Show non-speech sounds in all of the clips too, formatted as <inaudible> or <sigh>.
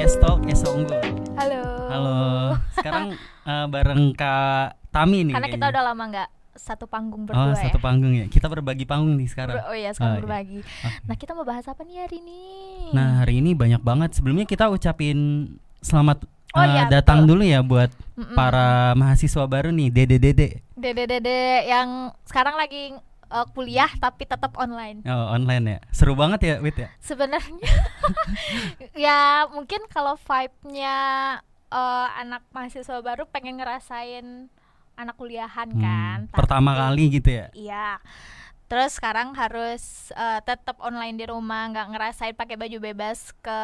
podcast Talk Esa Unggul. Halo. Halo. Sekarang uh, bareng Kak Tami nih. Karena kita udah lama nggak satu panggung Oh, berdua satu ya. panggung ya. Kita berbagi panggung nih sekarang. Oh iya, sekarang Oh, iya. berbagi. Oke. Nah, kita mau bahas apa nih hari ini? Nah, hari ini banyak banget. Sebelumnya kita ucapin selamat Oh, uh, iya, datang betul. dulu ya buat Mm-mm. para mahasiswa baru nih, Dede-dede. Dede-dede yang sekarang lagi uh, kuliah tapi tetap online. Oh, online ya. Seru banget ya, Wit ya. Sebenarnya <laughs> ya mungkin kalau vibe-nya uh, anak mahasiswa baru pengen ngerasain anak kuliahan Hmm, kan. pertama Tapi- kali gitu ya. Iya. Terus sekarang harus uh, tetap online di rumah, nggak ngerasain pakai baju bebas ke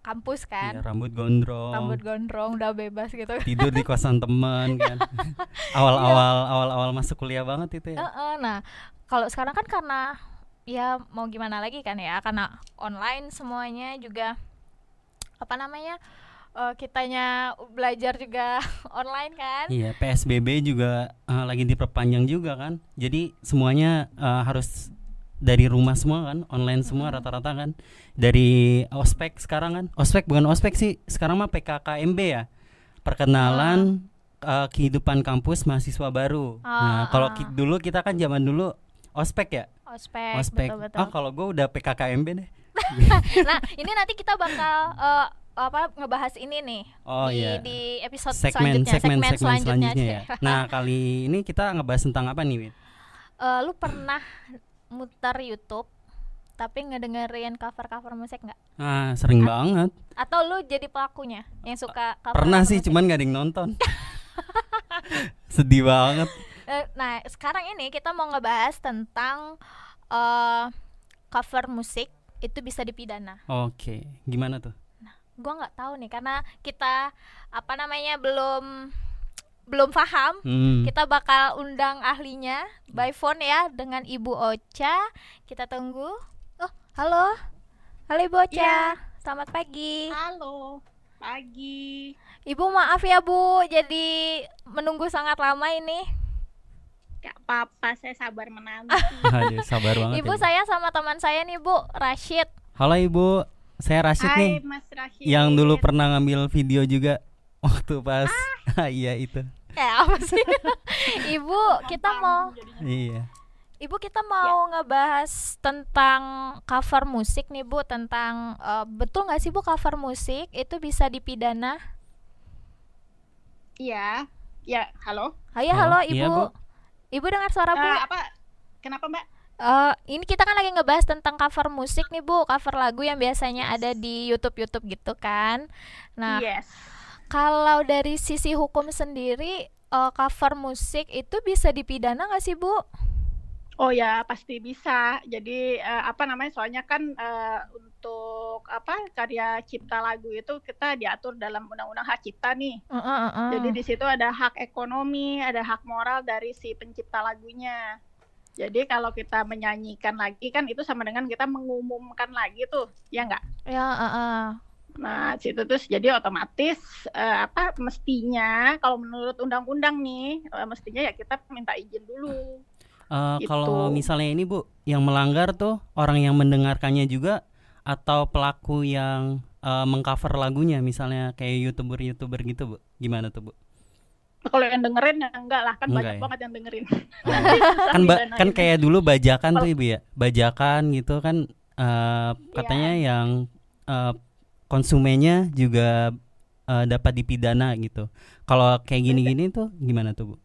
kampus Iya, kan. rambut gondrong. Rambut gondrong udah bebas gitu. <laughs> tidur di kosan teman kan. <laughs> Awal-awal awal-awal masuk kuliah banget itu ya. Heeh, nah, kalau sekarang kan karena ya mau gimana lagi kan ya, karena online semuanya juga apa namanya? eh, kitanya belajar juga <laughs> online kan. Iya, PSBB juga eh, lagi diperpanjang juga kan. Jadi semuanya eh, harus dari rumah semua kan, online semua rata-rata kan. Dari ospek sekarang kan. Ospek bukan ospek sih, sekarang mah PKKMB ya. Perkenalan eh, kehidupan kampus mahasiswa baru. nah, Ah, kalau ki- dulu kita kan zaman dulu ospek ya. Ospek, Ospek. betul betul. Ah, kalau gue udah PKKMB deh. <laughs> nah, ini nanti kita bakal eh, apa ngebahas ini nih Oh di, iya. di episode segmen selanjutnya, segmen segmen selanjutnya, ya. Cek. Nah, <laughs> kali ini kita ngebahas tentang apa nih, Win? Eh, lu pernah muter YouTube tapi ngedengerin cover-cover musik nggak? Ah, sering banget. Atau lu jadi pelakunya yang suka cover Pernah sih, cuman gak ada yang nonton. <laughs> Sedih banget. Eh, Nah, sekarang ini kita mau ngebahas tentang eh cover musik itu bisa dipidana. Oke, gimana tuh? Gua nggak tahu nih karena kita apa namanya belum belum paham. Hmm. Kita bakal undang ahlinya by phone ya dengan Ibu Ocha. Kita tunggu. Oh, halo. Halo Ibu Ocha. Ya. Selamat pagi. Halo, pagi. Ibu maaf ya Bu, jadi menunggu sangat lama ini. Gak apa-apa, saya sabar menanti. Aduh, <laughs> <laughs> sabar banget. Ibu ya, Bu. saya sama teman saya nih Bu, Rashid. Halo Ibu, saya Rashid Hai, nih. Mas Rashid. Yang dulu pernah ngambil video juga waktu pas <laughs> iya itu. Eh apa sih? <laughs> Ibu, kita mau Iya. Ibu kita mau ngebahas tentang cover musik nih Bu, tentang eh, betul nggak sih Bu cover musik itu bisa dipidana? Iya, ya, halo. Ayo Halo, halo, iya, Ibu. Bu. Ibu dengar suara Bu? Eh, apa? Kenapa Mbak? Eh, ini kita kan lagi ngebahas tentang cover musik nih Bu, cover lagu yang biasanya ada di YouTube-YouTube gitu kan. Nah, yes. Kalau dari sisi hukum sendiri eh, cover musik itu bisa dipidana nggak sih Bu? Oh ya, pasti bisa. Jadi eh, apa namanya? Soalnya kan eh, untuk apa karya cipta lagu itu kita diatur dalam undang-undang hak cipta nih. Heeh, heeh. Jadi di situ ada hak ekonomi, ada hak moral dari si pencipta lagunya. Jadi kalau kita menyanyikan lagi kan itu sama dengan kita mengumumkan lagi tuh, ya nggak? ya heeh. Nah, situ terus jadi otomatis eh, apa mestinya kalau menurut undang-undang nih eh, mestinya ya kita minta izin dulu. Eh, Gitu. Kalau misalnya ini Bu, yang melanggar tuh orang yang mendengarkannya juga atau pelaku yang eh, mengcover lagunya, misalnya kayak youtuber-youtuber gitu Bu, gimana tuh Bu? Kalau yang dengerin ya enggak lah kan Enggak banyak ya? banget yang dengerin. <laughs> <laughs> kan ba- Didanain. kan kayak dulu bajakan tuh ibu ya bajakan gitu kan eh, katanya Iya. yang eh, konsumennya juga eh, dapat dipidana gitu kalau kayak gini-gini tuh gimana tuh bu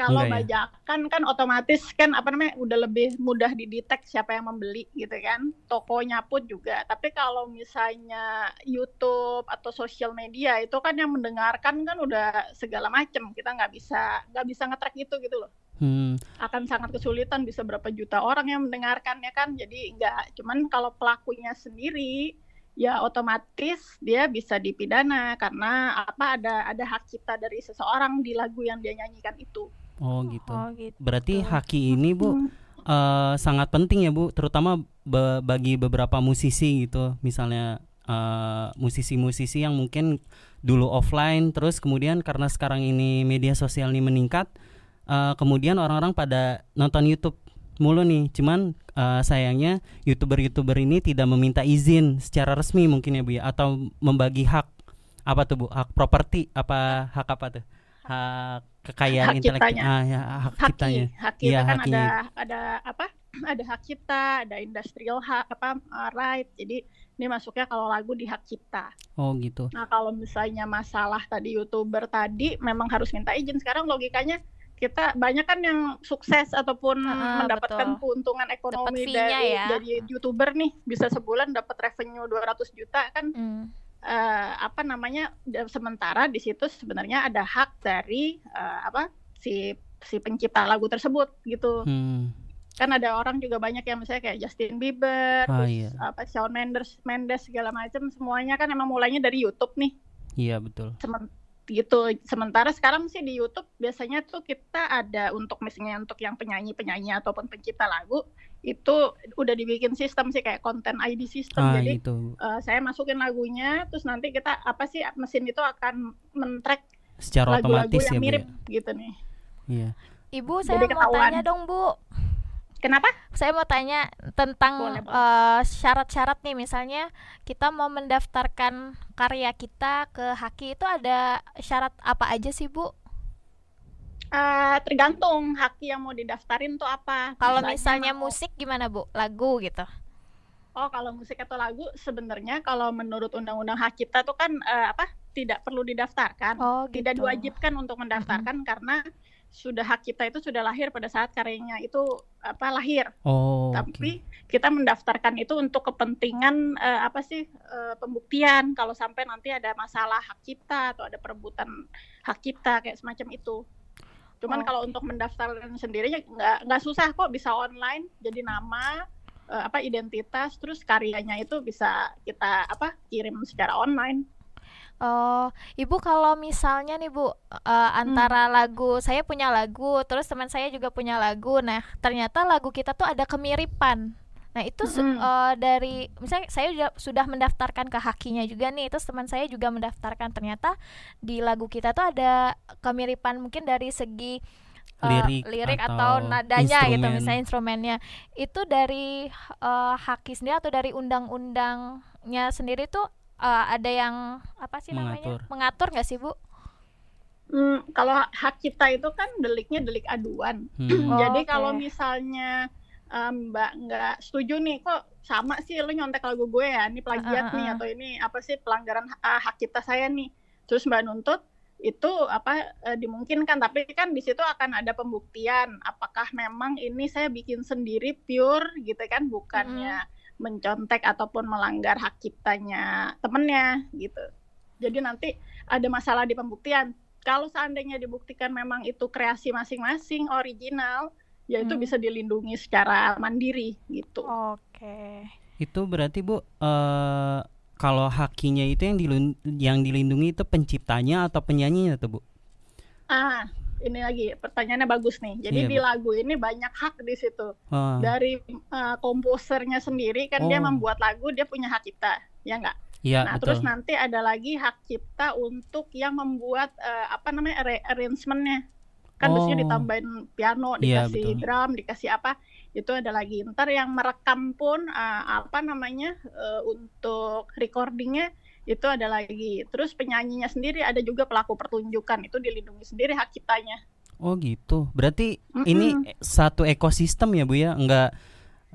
Kalau ya? bajakan kan otomatis kan apa namanya udah lebih mudah didetek siapa yang membeli gitu kan. Tokonya pun juga. Tapi kalau misalnya YouTube atau sosial media itu kan yang mendengarkan kan udah segala macem. Kita nggak bisa nggak bisa ngetrack itu gitu loh. hmm, Akan sangat kesulitan bisa berapa juta orang yang mendengarkannya kan. Jadi nggak. Cuman kalau pelakunya sendiri ya otomatis dia bisa dipidana karena apa ada ada hak cipta dari seseorang di lagu yang dia nyanyikan itu. oh gitu Oh gitu. berarti haki ini bu Hmm. eh, sangat penting ya bu terutama be- bagi beberapa musisi gitu misalnya eh, musisi-musisi yang mungkin dulu offline terus kemudian karena sekarang ini media sosial ini meningkat eh, kemudian orang-orang pada nonton YouTube mulu nih. Cuman eh, sayangnya youtuber-youtuber ini tidak meminta izin secara resmi mungkin ya bu ya, atau membagi hak apa tuh bu? Hak properti apa hak apa tuh? Hak kekayaan Hak intelektual. Ah, ya, hak hak ciptanya. hak kita kan haknya. ada ada apa ada hak cipta ada industrial hak apa uh, right jadi ini masuknya kalau lagu di hak cipta Oh gitu. nah kalau misalnya masalah tadi youtuber tadi memang harus minta izin sekarang logikanya kita banyak kan yang sukses ataupun Ah, mendapatkan betul. keuntungan ekonomi dari ya. dari youtuber nih bisa sebulan dapat revenue 200 juta kan Hmm. eh, apa namanya sementara di situ sebenarnya ada hak dari eh, apa si si pencipta lagu tersebut gitu Hmm. kan ada orang juga banyak yang misalnya kayak Justin Bieber Ah, terus iya. apa Shawn Mendes Mendes segala macam semuanya kan emang mulainya dari YouTube nih Iya betul. Semen- gitu sementara sekarang sih di YouTube biasanya tuh kita ada untuk misalnya untuk yang penyanyi penyanyi ataupun pencipta lagu itu udah dibikin sistem sih kayak konten ID system Ah jadi itu eh, saya masukin lagunya terus nanti kita apa sih mesin itu akan men-track secara lagu-lagu otomatis yang ya bu mirip ya. gitu nih Iya. Ibu, saya Jadi mau ketahuan. tanya dong, Bu. Kenapa Saya mau tanya tentang eh, syarat-syarat nih, misalnya kita mau mendaftarkan karya kita ke Haki itu ada syarat apa aja sih, Bu? Eh, tergantung hak yang mau didaftarin tuh apa Kalau misalnya mau- musik gimana, Bu? Lagu gitu. Oh, kalau musik atau lagu sebenarnya kalau menurut undang-undang hak cipta tuh kan eh, apa? tidak perlu didaftarkan. Oh, Tidak gitu. diwajibkan untuk mendaftarkan karena sudah hak cipta itu sudah lahir pada saat karyanya itu apa lahir. Oh. Tapi kita mendaftarkan itu untuk kepentingan eh, apa sih eh, pembuktian kalau sampai nanti ada masalah hak cipta atau ada perebutan hak cipta kayak semacam itu. Cuman Oh. kalau untuk mendaftarkan sendirinya nggak nggak susah kok bisa online jadi nama eh, apa identitas terus karyanya itu bisa kita apa kirim secara online. Oh, Ibu kalau misalnya nih Bu, eh, antara lagu saya punya lagu, terus teman saya juga punya lagu. Nah, ternyata lagu kita tuh ada kemiripan. Nah, itu Mm-mm. eh, dari misalnya saya juga sudah mendaftarkan ke hakinya juga nih, terus teman saya juga mendaftarkan. Ternyata di lagu kita tuh ada kemiripan mungkin dari segi eh, Lirik atau, atau nadanya gitu, instrumen. misalnya instrumennya. Itu dari eh, haki sendiri atau dari undang-undangnya sendiri tuh eh, ada yang apa sih namanya Mengatur. mengatur nggak sih bu? Hmm, kalau hak cipta itu kan deliknya delik aduan. Hmm. <clears throat> Oh, Jadi oke. kalau misalnya em, Mbak nggak setuju nih, kok sama sih lu nyontek lagu gue ya, ini plagiat Ah, ah, nih ah. atau ini apa sih pelanggaran ha- hak cipta saya nih. Terus Mbak nuntut itu apa eh, dimungkinkan, tapi kan di situ akan ada pembuktian apakah memang ini saya bikin sendiri pure gitu kan, bukannya mencontek ataupun melanggar hak ciptanya temennya gitu. Jadi nanti ada masalah di pembuktian. Kalau seandainya dibuktikan memang itu kreasi masing-masing original, ya itu Hmm. bisa dilindungi secara mandiri gitu. Oke. Itu berarti Bu eh kalau hakinya itu yang dilun- yang dilindungi itu penciptanya atau penyanyinya tuh Bu? Ah, ini lagi pertanyaannya bagus nih. Jadi Iya, di lagu ini banyak hak di situ. Oh, Dari eh, komposernya sendiri kan dia Oh. membuat lagu, dia punya hak cipta, ya enggak? iya nah, betul. terus nanti ada lagi hak cipta untuk yang membuat eh, apa namanya arra- arrangementnya. Kan biasanya Oh. ditambahin piano, Iya, dikasih betul. drum, dikasih apa? Itu ada lagi. Ntar yang merekam pun eh, apa namanya eh, untuk recordingnya itu ada lagi. Terus penyanyinya sendiri ada juga pelaku pertunjukan itu dilindungi sendiri hak ciptanya. Oh gitu. Berarti Mm-mm. ini satu ekosistem ya Bu ya, enggak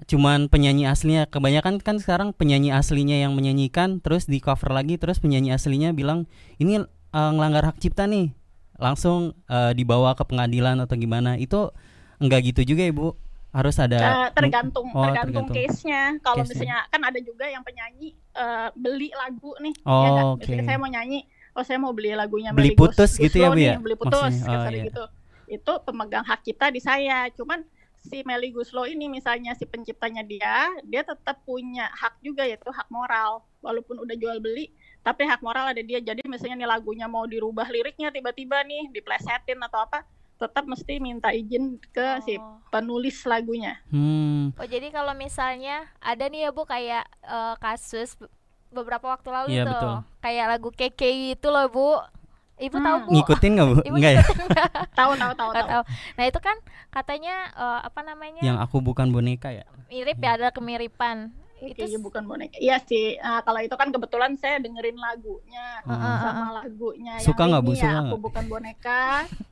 cuman penyanyi aslinya. Kebanyakan kan sekarang penyanyi aslinya yang menyanyikan terus di cover lagi terus penyanyi aslinya bilang ini eh, ngelanggar hak cipta nih. Langsung eh, dibawa ke pengadilan atau gimana. Itu enggak gitu juga ya Bu. Harus ada Eh, tergantung Oh, tergantung tergantung. case-nya. Kalau Case-nya. misalnya kan ada juga yang penyanyi eh, beli lagu nih, Oh, ya kan? Misalnya saya mau nyanyi, oh saya mau beli lagunya Beli Gus- putus gitu ya, Bu, nih, ya? Beli putus Maksudnya, oh, iya. gitu. Itu pemegang hak cipta di saya. Cuman si Melly Guslo ini misalnya si penciptanya dia, dia tetap punya hak juga yaitu hak moral. Walaupun udah jual beli, tapi hak moral ada dia. Jadi misalnya nih lagunya mau dirubah liriknya tiba-tiba nih diplesetin atau apa, tetap mesti minta izin ke si Oh. penulis lagunya. Hmm, Oh, jadi kalau misalnya ada nih ya Bu kayak eh, kasus be- beberapa waktu lalu Iya, tuh betul. kayak lagu KKI itu loh Bu. ibu Hmm. tahu bu Ngikutin nggak bu? ibu Enggak ya? <laughs> Tahu tahu tahu tahu. tahu. nah itu kan katanya eh, apa namanya Yang aku bukan boneka ya. mirip ya ada kemiripan itu Kayaknya bukan boneka. Iya sih. Nah, kalau itu kan kebetulan saya dengerin lagunya. Heeh, sama lagunya Suka nggak, Bu? ini Suka ya, aku bukan boneka. <laughs>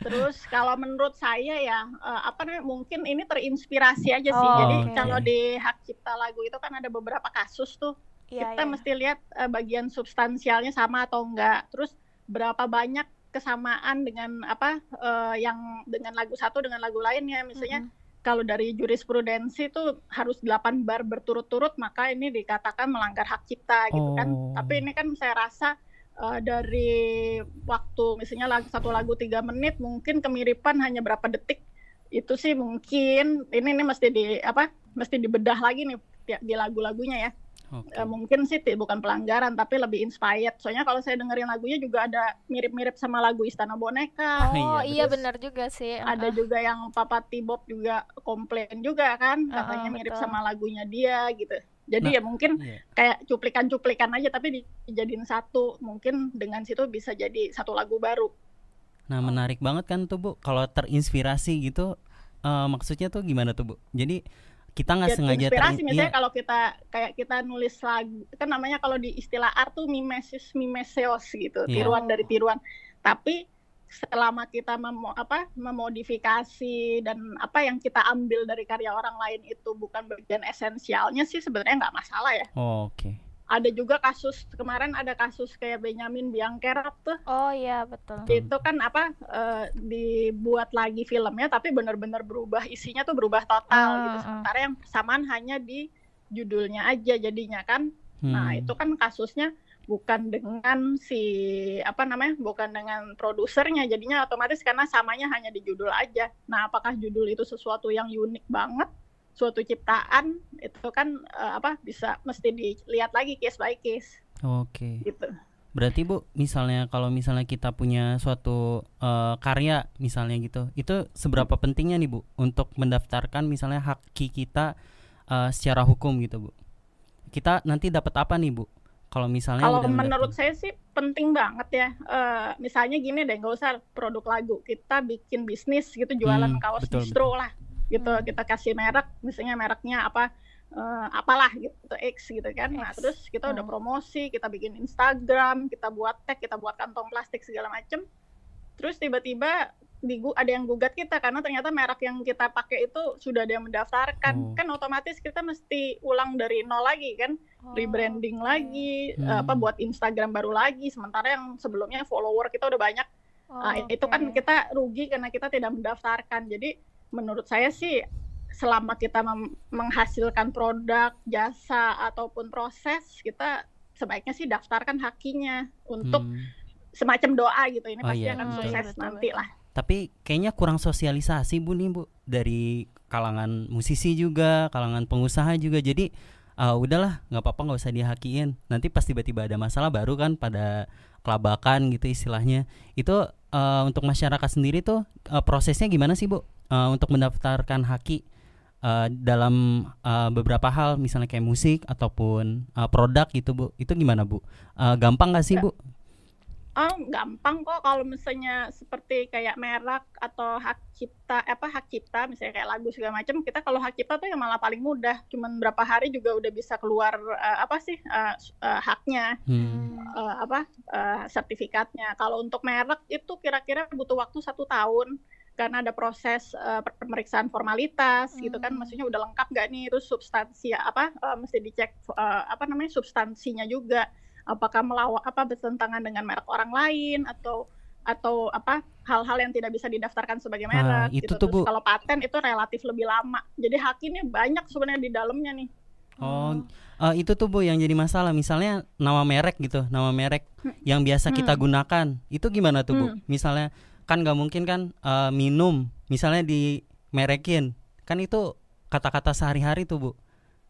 Terus kalau menurut saya ya eh, apa namanya mungkin ini terinspirasi aja sih. Oh, Jadi oke. kalau di hak cipta lagu itu kan ada beberapa kasus tuh. Iya, kita iya. mesti lihat eh, bagian substansialnya sama atau enggak. Terus berapa banyak kesamaan dengan apa eh, yang dengan lagu satu dengan lagu lainnya. Misalnya Mm-mm. kalau dari jurisprudensi itu harus 8 bar berturut-turut maka ini dikatakan melanggar hak cipta gitu kan. Oh. Tapi ini kan saya rasa eh, dari waktu misalnya lagu satu lagu tiga menit mungkin kemiripan hanya berapa detik itu sih mungkin ini ini mesti di apa mesti dibedah lagi nih di- di lagu-lagunya ya. Oke. Eh, mungkin sih bukan pelanggaran tapi lebih inspired. Soalnya kalau saya dengerin lagunya juga ada mirip-mirip sama lagu Istana Boneka. oh Iya, iya terus benar juga sih ada juga yang Papa T-Bob juga komplain juga kan katanya Heeh, mirip betul. sama lagunya dia gitu. Jadi Nah, ya mungkin Iya. kayak cuplikan-cuplikan aja tapi di- dijadiin satu. Mungkin dengan situ bisa jadi satu lagu baru. Nah menarik banget kan tuh bu. Kalau terinspirasi gitu, eh, maksudnya tuh gimana tuh bu? Jadi kita nggak Ya, sengaja inspirasi terin- misalnya iya. kalau kita kayak kita nulis lagu kan namanya kalau di istilah art tuh mimesis mimeseos gitu Iya. tiruan dari tiruan tapi selama kita memo, apa memodifikasi dan apa yang kita ambil dari karya orang lain itu bukan bagian esensialnya sih sebenarnya nggak masalah ya Oh, Oke. ada juga kasus kemarin ada kasus kayak Benjamin Biangkerok tuh oh iya betul itu kan apa eh, dibuat lagi filmnya tapi benar-benar berubah isinya tuh berubah total Hmm, gitu hmm. sementara yang persamaan hanya di judulnya aja jadinya kan nah Hmm. itu kan kasusnya bukan dengan si apa namanya bukan dengan produsernya jadinya otomatis karena samanya hanya di judul aja nah apakah judul itu sesuatu yang unik banget suatu ciptaan itu kan eh, apa bisa mesti dilihat lagi case by case Oke. gitu Berarti bu, misalnya kalau misalnya kita punya suatu eh, karya misalnya gitu, itu seberapa pentingnya nih bu untuk mendaftarkan misalnya hak kita eh, secara hukum gitu bu? Kita nanti dapat apa nih bu? Kalau misalnya Kalau udah menurut saya sih penting banget ya. Eh, misalnya gini deh, nggak usah produk lagu, kita bikin bisnis gitu, jualan Hmm, kaos betul, distro lah, gitu. Hmm. Kita kasih merek, misalnya mereknya apa, eh, apalah gitu, X gitu kan. Nah X. terus kita udah Hmm. promosi, kita bikin Instagram, kita buat tag, kita buat kantong plastik segala macem. Terus tiba-tiba digu- ada yang gugat kita karena ternyata merek yang kita pakai itu sudah ada yang mendaftarkan, Oh. kan otomatis kita mesti ulang dari nol lagi kan Oh, rebranding lagi Hmm. apa buat Instagram baru lagi sementara yang sebelumnya follower kita udah banyak Oh, Nah, itu kan kita rugi karena kita tidak mendaftarkan jadi menurut saya sih selama kita menghasilkan produk jasa ataupun proses kita sebaiknya sih daftarkan hakinya untuk Hmm. semacam doa gitu ini Oh, pasti iya, akan betul. sukses Betul, nanti betul. lah Tapi kayaknya kurang sosialisasi bu nih bu dari kalangan musisi juga, kalangan pengusaha juga. Jadi ah, udahlah nggak apa-apa nggak usah dihakiin. Nanti pas tiba-tiba ada masalah baru kan pada kelabakan gitu istilahnya. Itu eh, untuk masyarakat sendiri tuh eh, prosesnya gimana sih bu Eh, untuk mendaftarkan haki eh, dalam eh, beberapa hal misalnya kayak musik ataupun eh, produk gitu bu. Itu gimana bu? Eh, gampang nggak sih Ya. bu? Oh, gampang kok kalau misalnya seperti kayak merek atau hak cipta apa hak cipta misalnya kayak lagu segala macam kita kalau hak cipta tuh yang malah paling mudah. Cuman berapa hari juga udah bisa keluar eh, apa sih s- eh, haknya Hmm. eh, apa eh, sertifikatnya. Kalau untuk merek itu kira-kira butuh waktu satu tahun karena ada proses eh, pemeriksaan formalitas gitu kan. Hmm. maksudnya udah lengkap gak nih? Terus substansi apa eh, mesti dicek eh, apa namanya substansinya juga apakah melawan apa bertentangan dengan merek orang lain atau atau apa hal-hal yang tidak bisa didaftarkan sebagai Ah, merek itu gitu. tuh, Terus Bu. kalau paten itu relatif lebih lama. Jadi hakimnya banyak sebenarnya di dalamnya nih. Oh, eh, itu tuh bu yang jadi masalah. Misalnya nama merek gitu, nama merek yang biasa kita Hmm. gunakan, itu gimana tuh bu? Hmm. Misalnya kan nggak mungkin kan eh, minum, misalnya dimerekin, kan itu kata-kata sehari-hari tuh bu.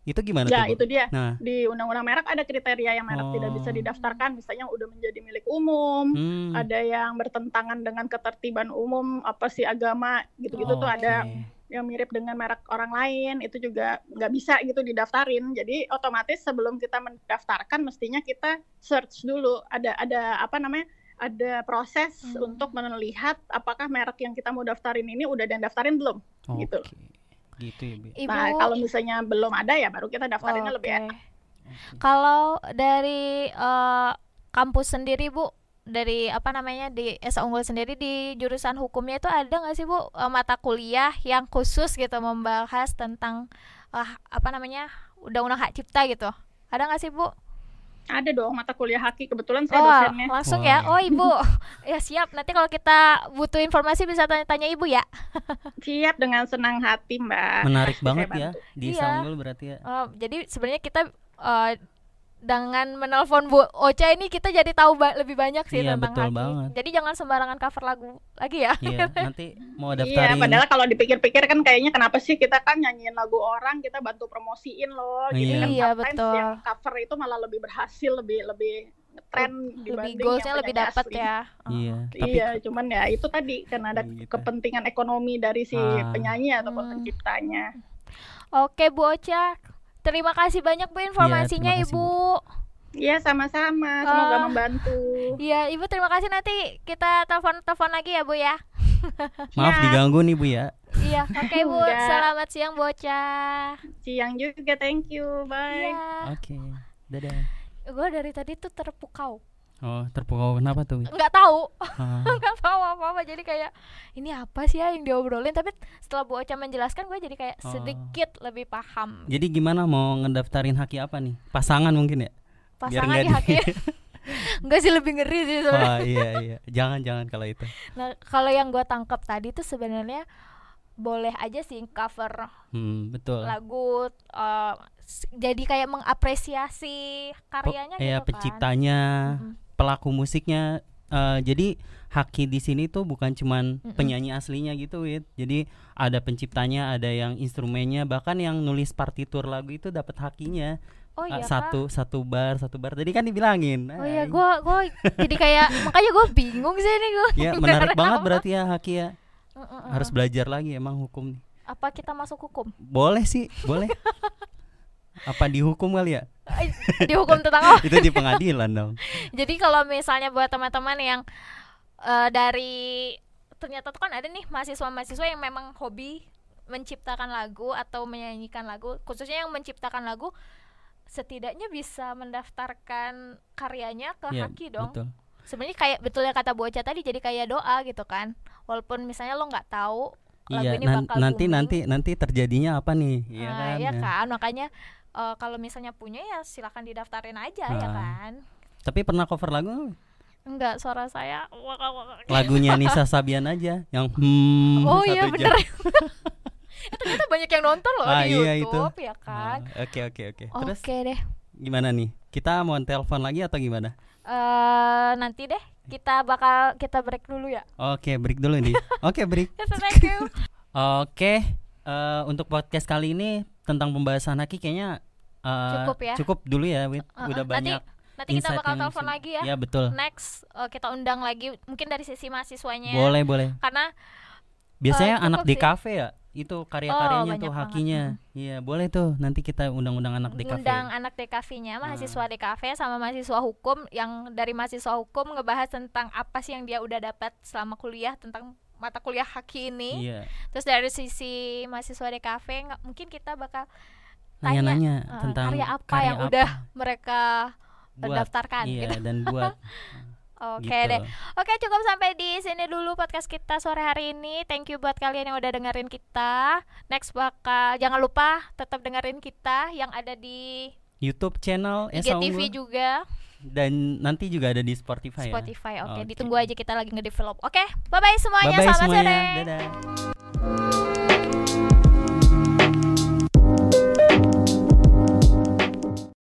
Itu gimana Ya, tuh itu dia. Nah, Di undang-undang merek ada kriteria yang merek tidak bisa Oh. didaftarkan, misalnya udah menjadi milik umum, hmm, ada yang bertentangan dengan ketertiban umum, apa sih agama, gitu-gitu tuh oke. ada yang mirip dengan merek orang lain itu juga nggak bisa gitu didaftarin jadi otomatis sebelum kita mendaftarkan mestinya kita search dulu ada ada apa namanya ada proses Hmm. untuk melihat apakah merek yang kita mau daftarin ini udah dan daftarin belum Oke. gitu. Gitu ya, Bi. Ibu Nah, kalau misalnya belum ada ya baru kita daftarinnya lebih Oke. enak. Kalau dari eh, kampus sendiri Bu, dari apa namanya di Esa Unggul sendiri di jurusan hukumnya itu ada nggak sih Bu eh, mata kuliah yang khusus gitu membahas tentang eh, apa namanya undang-undang hak cipta gitu? Ada nggak sih Bu? Ada dong mata kuliah haki kebetulan saya Wah, dosennya. langsung ya. Oh Ibu, <laughs> ya siap. Nanti kalau kita butuh informasi bisa tanya-tanya Ibu ya. <laughs> Siap dengan senang hati, Mbak. Menarik Pasti banget ya di Iya. Sanggul berarti ya. Oh, jadi sebenarnya kita eh, dengan menelpon Bu Ocha ini kita jadi tahu ba- lebih banyak sih Iya, tentang betul haki. banget. Jadi jangan sembarangan cover lagu lagi ya. Iya, <laughs> nanti mau Iya, daftarin. padahal kalau dipikir-pikir kan kayaknya kenapa sih kita kan nyanyiin lagu orang, kita bantu promosiin loh. Jadi Iya. kan Iya, betul. yang cover itu malah lebih berhasil, lebih lebih ngetren lebih dibanding goalsnya yang lebih dapat asli. ya. Oh. Iya, tapi Iya, cuman ya itu tadi karena ada Iya, gitu. kepentingan ekonomi dari si Ah. penyanyi ataupun Hmm. penciptanya. Oke Bu Ocha, terima kasih banyak Bu informasinya terima kasih, Ibu. Iya, sama-sama. Semoga Ah. membantu. Iya Ibu terima kasih nanti kita telepon-telepon lagi ya Bu ya. <laughs> maaf Siap. diganggu nih Bu ya. Iya, oke Bu. Enggak. Selamat siang Bu Ocha. Siang juga, thank you. Bye. Iya. Oke. Dadah. Gue dari tadi tuh terpukau. Oh, terpukau kenapa tuh? Wi? Nggak tahu. Ah, <laughs> nggak tahu apa-apa jadi kayak ini apa sih ya yang diobrolin tapi setelah Bu Ocha menjelaskan gue jadi kayak Oh. sedikit lebih paham Jadi gimana mau ngedaftarin haki apa nih? Pasangan mungkin ya? pasangan di haki enggak <laughs> sih lebih ngeri sih sebenarnya Wah, iya iya. Jangan jangan kalau itu. nah kalau yang gue tangkap tadi tuh sebenarnya boleh aja sih cover Hmm, betul. lagu s- jadi kayak mengapresiasi karyanya Pe- ya, gitu kan penciptanya. Pelaku musiknya. eh, jadi haki di sini tuh bukan cuman Mm-mm. penyanyi aslinya gitu, Wit. Jadi ada penciptanya, ada yang instrumennya, bahkan yang nulis partitur lagu itu dapat hakinya. oh iya satu satu bar satu bar. Tadi kan dibilangin. Oh iya gue gue jadi kayak <laughs> makanya gue bingung sih ini gue ya menarik banget berarti ya haki ya. Harus harus belajar lagi emang hukum nih. Apa kita masuk hukum? Boleh sih boleh <laughs> apa dihukum kali ya dihukum tentang apa <laughs> itu di pengadilan dong <laughs> Jadi kalau misalnya buat teman-teman yang eh, dari ternyata tuh kan ada nih mahasiswa-mahasiswa yang memang hobi menciptakan lagu atau menyanyikan lagu, khususnya yang menciptakan lagu setidaknya bisa mendaftarkan karyanya ke Iya, Haki dong. betul Sebenarnya kayak betul yang kata Bu Ocha tadi jadi kayak doa gitu kan. Walaupun misalnya lo nggak tahu lagu iya ini bakal nanti booming. nanti nanti terjadinya apa nih iya Nah, kan iya ya. kan makanya eh, kalau misalnya punya ya silakan didaftarin aja ya Ah. kan. tapi pernah cover lagu nggak? Enggak, suara saya waka waka. lagunya <laughs> Nisa Sabian aja yang hmm Oh iya bener. <laughs> <laughs> Eh, Ternyata banyak yang nonton loh Ah, di iya, itu. Youtube ya kan? Ah, oke oke oke. Terus Oke deh. gimana nih? Kita mau telepon lagi atau gimana? Eh Nanti deh kita bakal kita break dulu ya. Oke break dulu nih. Oke break. Thank you. Oke, eh, untuk podcast kali ini tentang pembahasan Haki kayaknya eh, Cukup ya? Cukup dulu ya, Wit. Uh-uh, Udah nanti- banyak. Nanti kita bakal telepon lagi ya Ya betul. Next eh, kita undang lagi mungkin dari sisi mahasiswanya Boleh boleh. Karena Biasanya cukup anak di kafe ya, itu karya-karyanya Oh, tuh. Hakinya. Iya boleh tuh. Nanti kita undang-undang anak di kafe. undang anak DKV-nya, Ah. mahasiswa DKV sama mahasiswa hukum yang dari mahasiswa hukum ngebahas tentang apa sih yang dia udah dapat selama kuliah tentang mata kuliah haki ini. Iya. Terus dari sisi mahasiswa DKV nggak- mungkin kita bakal tanya Nanya-nanya eh, tentang karya apa karya yang apa udah mereka buat. daftarkan Iya gitu. dan buat. <laughs> Oke gitu. deh. Oke, cukup sampai di sini dulu podcast kita sore hari ini. Thank you buat kalian yang udah dengerin kita. Next bakal jangan lupa tetap dengerin kita yang ada di YouTube channel Esa IGTV Unggul juga, dan nanti juga ada di Spotify, Spotify. ya. Oke, Oke. ditunggu aja kita lagi ngedevelop. Oke, bye bye semuanya. Bye bye Selamat semuanya. sore. Dadah.